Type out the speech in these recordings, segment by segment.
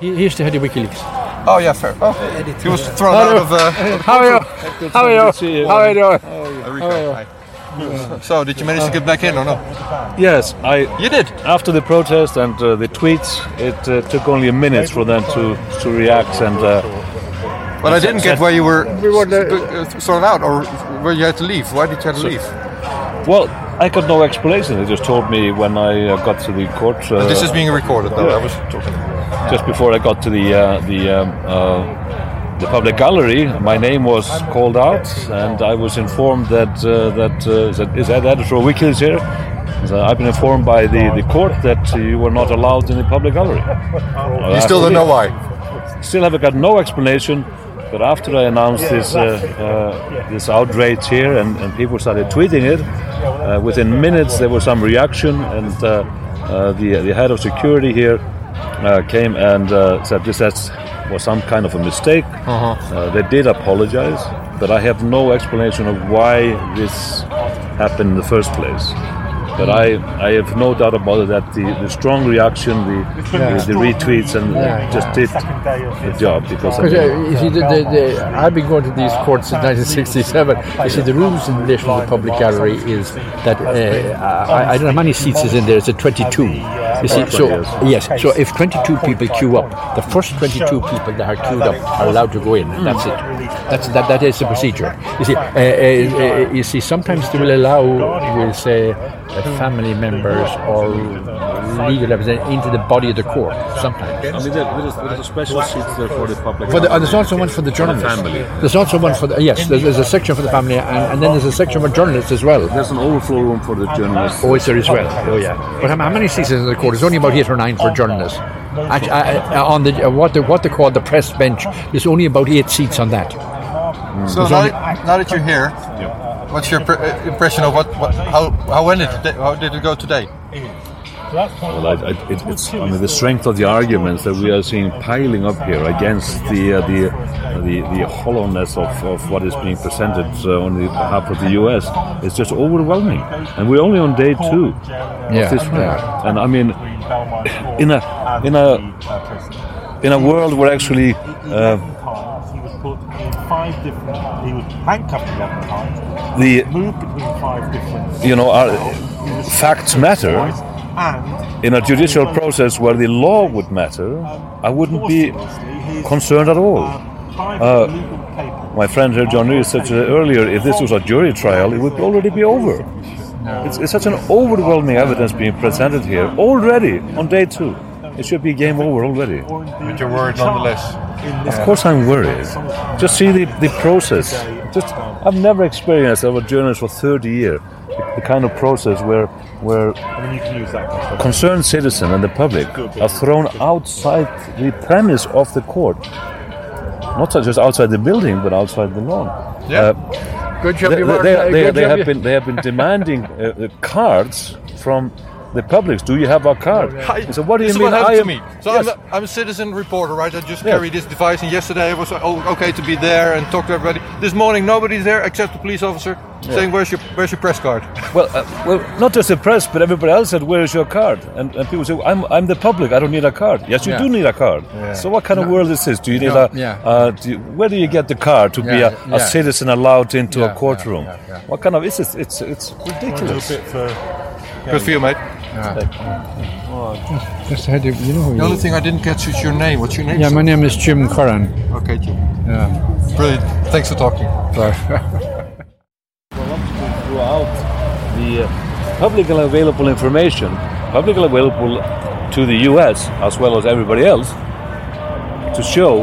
He, he's the head of WikiLeaks. Oh yeah, fair. Oh, he was thrown out of. Uh, How are you? How are you? How are you doing? Hi. So, did you manage to get back in or no? Yes, I. You did. After the protest and uh, the tweets, it uh, took only a minute for them to, to react and. Uh, But I didn't get where you were We were the- uh, thrown out or where you had to leave. Why did you have to leave? well, I got no explanation. They just told me when I uh, got to the court. Uh, This is being recorded though. yeah. I was talking. Just before I got to the uh, the um, uh, the public gallery, my name was called out, and I was informed that uh, that uh, that is that editor of WikiLeaks here. So I've been informed by the, the court that you were not allowed in the public gallery. You still don't know why. Still haven't got no explanation. But after I announced this uh, uh, this outrage here, and, and people started tweeting it, uh, within minutes there was some reaction, and uh, uh, the the head of security here uh, came and uh, said this has, was some kind of a mistake. Uh, they did apologize, but I have no explanation of why this happened in the first place. But I, I have no doubt about it that the, the strong reaction, the, the, the retweets, and just did the job because I mean, uh, you see, the, the, the, I've been going to these courts since 1967. You see, the rules in relation to the public gallery is that uh, I, I don't know how many seats is in there. It's a 22. You see, so yes, so if 22 people queue up, the first 22 people that are queued up are allowed to go in. and That's it. That's that. That is the procedure. You see, uh, uh, uh, you see, sometimes they will allow, we'll say, family members or legal representatives into the body of the court. Sometimes. I mean, there, there, is, there is a special seat there for the public. For the, uh, there's also one for the journalists. family. There's also one for the yes. There's, there's a section for the family, and, and then there's a section for journalists as well. There's an overflow room for the journalists. Oh, is there as well? Oh, yeah. But how, how many seats is in the court? There's only about eight or nine for journalists. Actually, uh, uh, on the uh, what they, what they call the press bench, there's only about eight seats on that. So now, that- now that you're here, what's your pr- impression of what, what how how went it? How did it go today? Well, I, I, it, it's I mean the strength of the arguments that we are seeing piling up here against the uh, the, uh, the the hollowness of, of what is being presented uh, on the behalf of the U.S. is just overwhelming, and we're only on day two Yeah, of this war. yeah. And I mean, in a in a in a world where actually uh, He was put in five different. He was handcuffed eleven times. the Moved between five different. you know uh, our facts matter. And In a judicial process where the law would matter, um, I wouldn't be concerned at all. Um, uh, My friend here, John Lewis, said earlier, if this was a jury trial, it would already be over. It's, it's such an overwhelming evidence being presented here already on day two. It should be game over already. But you're worried nonetheless. Of course, I'm worried. Just see the, the process. Just I've never experienced as a journalist for 30 years the, kind of process where where I mean, you can use that. concerned citizen and the public are thrown outside the premise of the court. Not just outside the building, but outside the lawn. Yeah. Good job, They, you they, they, uh, they, good they job, have been they have been demanding uh, uh, cards from the public. Do you have a card? Hi. So what do you mean? I am, me. So Yes. I'm, a, I'm a citizen reporter, right? I just Yeah. carry this device, and yesterday I was oh, okay to be there and talk to everybody. This morning, nobody's there except the police officer saying, "Where's your Where's your press card?" Well, uh, well, not just the press, but everybody else said, "Where is your card?" And, and people say, "I'm, I'm the public. I don't need a card." Yes, you Yeah. do need a card. So, what kind of world is this? Do you need No, a? yeah. Uh, do you, where do you get the card to be a, a yeah. citizen allowed into Yeah, a courtroom? yeah, yeah, yeah. What kind of is this? It's it's ridiculous. Bit. Good for you, mate. Just had to- you know who The only thing I didn't catch is your name. What's your name? Yeah, sir? my name is Jim Curran. Okay, Jim. Yeah. Brilliant. Thanks for talking. throughout the uh, publicly available information, publicly available to the U.S. as well as everybody else, to show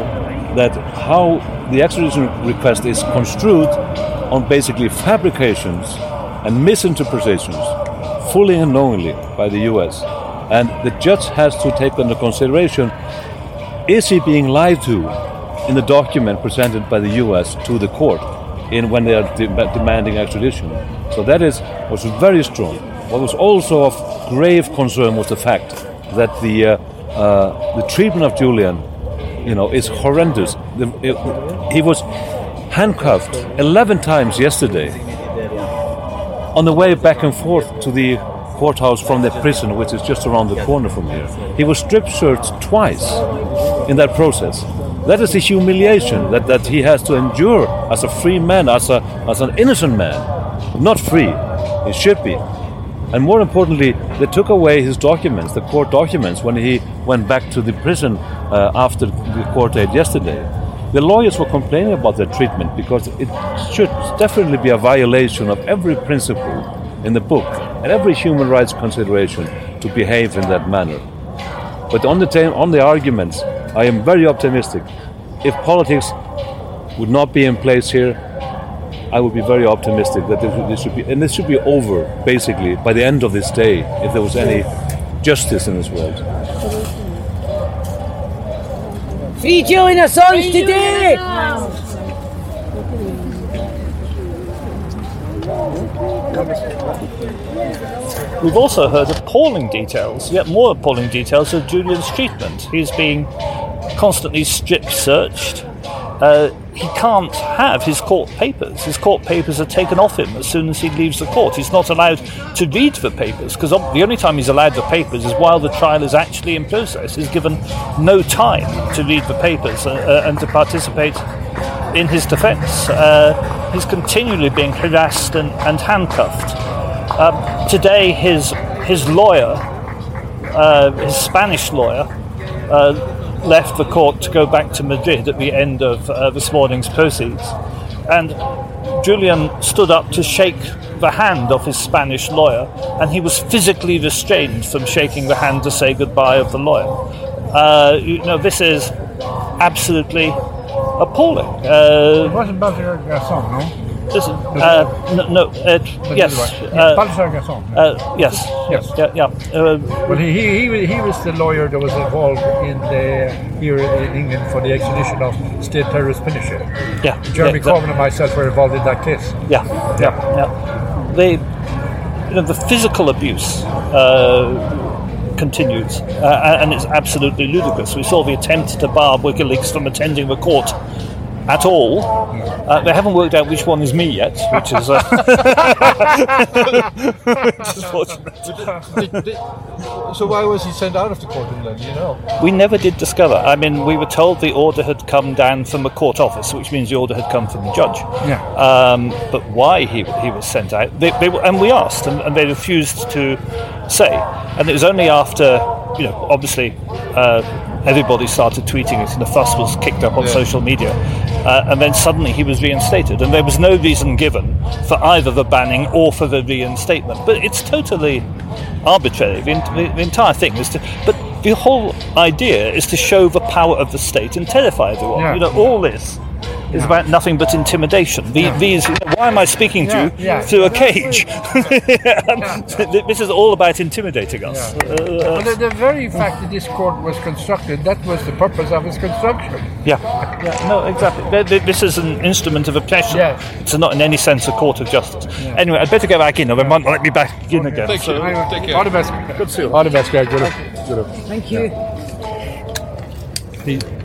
that how the extradition request is construed on basically fabrications and misinterpretations, fully and knowingly by the U.S. And the judge has to take under consideration: is he being lied to in the document presented by the U.S. to the court in when they are de- demanding extradition? So that is was very strong. What was also of grave concern was the fact that the uh, uh, the treatment of Julian, you know, is horrendous. The, it- he was handcuffed 11 times yesterday on the way back and forth to the courthouse from the prison, which is just around the corner from here. He was strip searched twice in that process. That is the humiliation that, that he has to endure as a free man, as, a, as an innocent man. Not free, he should be. And more importantly, they took away his documents, the court documents, when he went back to the prison uh, after the court date yesterday. The lawyers were complaining about their treatment because it should definitely be a violation of every principle in the book and every human rights consideration to behave in that manner. But on the, ta- on the arguments, I am very optimistic. If politics would not be in place here, I would be very optimistic that this, this should be, and this should be over basically by the end of this day, if there was any justice in this world. Free Julian Assange today! We've also heard appalling details, yet more appalling details of Julian's treatment. He's being constantly strip searched. Uh, he can't have his court papers. His court papers are taken off him as soon as he leaves the court. He's not allowed to read the papers because the only time he's allowed the papers is while the trial is actually in process. He's given no time to read the papers uh, uh, and to participate in his defence. Uh, he's continually being harassed and, and handcuffed. Um, today, his his lawyer, uh, his Spanish lawyer, uh, left the court to go back to Madrid at the end of uh, this morning's proceeds, and Julian stood up to shake the hand of his Spanish lawyer, and he was physically restrained from shaking the hand to say goodbye of the lawyer. Uh, you know, this is absolutely appalling. Uh, wasn't Baltasar Garzón, no? Listen, uh, no, no uh, yes, uh, uh, yes, Yes. yeah, yeah. Uh, Well, he, he, he, was- the lawyer that was involved in the here in England for the extradition of state terrorist Pinochet. yeah, Jeremy yeah, Corbyn and myself were involved in that case. Yeah, yeah, yeah. They, you know, the physical abuse uh, continues, uh, and it's absolutely ludicrous. We saw the attempt to bar WikiLeaks from attending the court at all. Uh, they haven't worked out which one is me yet, which is, uh, which is fortunate. Did- did- so why was he sent out of the courtroom then? do You know. We never did discover. I mean, we were told the order had come down from the court office, which means the order had come from the judge. Yeah. Um, but why he, he was sent out, they, they, were- and we asked, and, and they refused to say. And it was only after, you know, obviously uh, everybody started tweeting it, and the fuss was kicked up on Yeah. social media, uh, and then suddenly he was reinstated, and there was no reason given for either the banning or for the reinstatement. But it's totally arbitrary. The, the, the entire thing is to, but the whole idea is to show the power of the state and terrify everyone. Yeah. You know, all this is about nothing but intimidation. The, These, why am I speaking to Yeah, you yeah. through a cage? this is all about intimidating us. Well, Uh, the, the very fact that this court was constructed, that was the purpose of its construction. yeah, yeah, no, exactly. Th- th- This is an instrument of oppression. Yeah. It's not in any sense a court of justice. Anyway, I'd better go back in, or they might not let me back in again. Thank you. Anyway, Take care. All the best. Good to see you. All the best, guys. Good luck. Good. Thank you. He-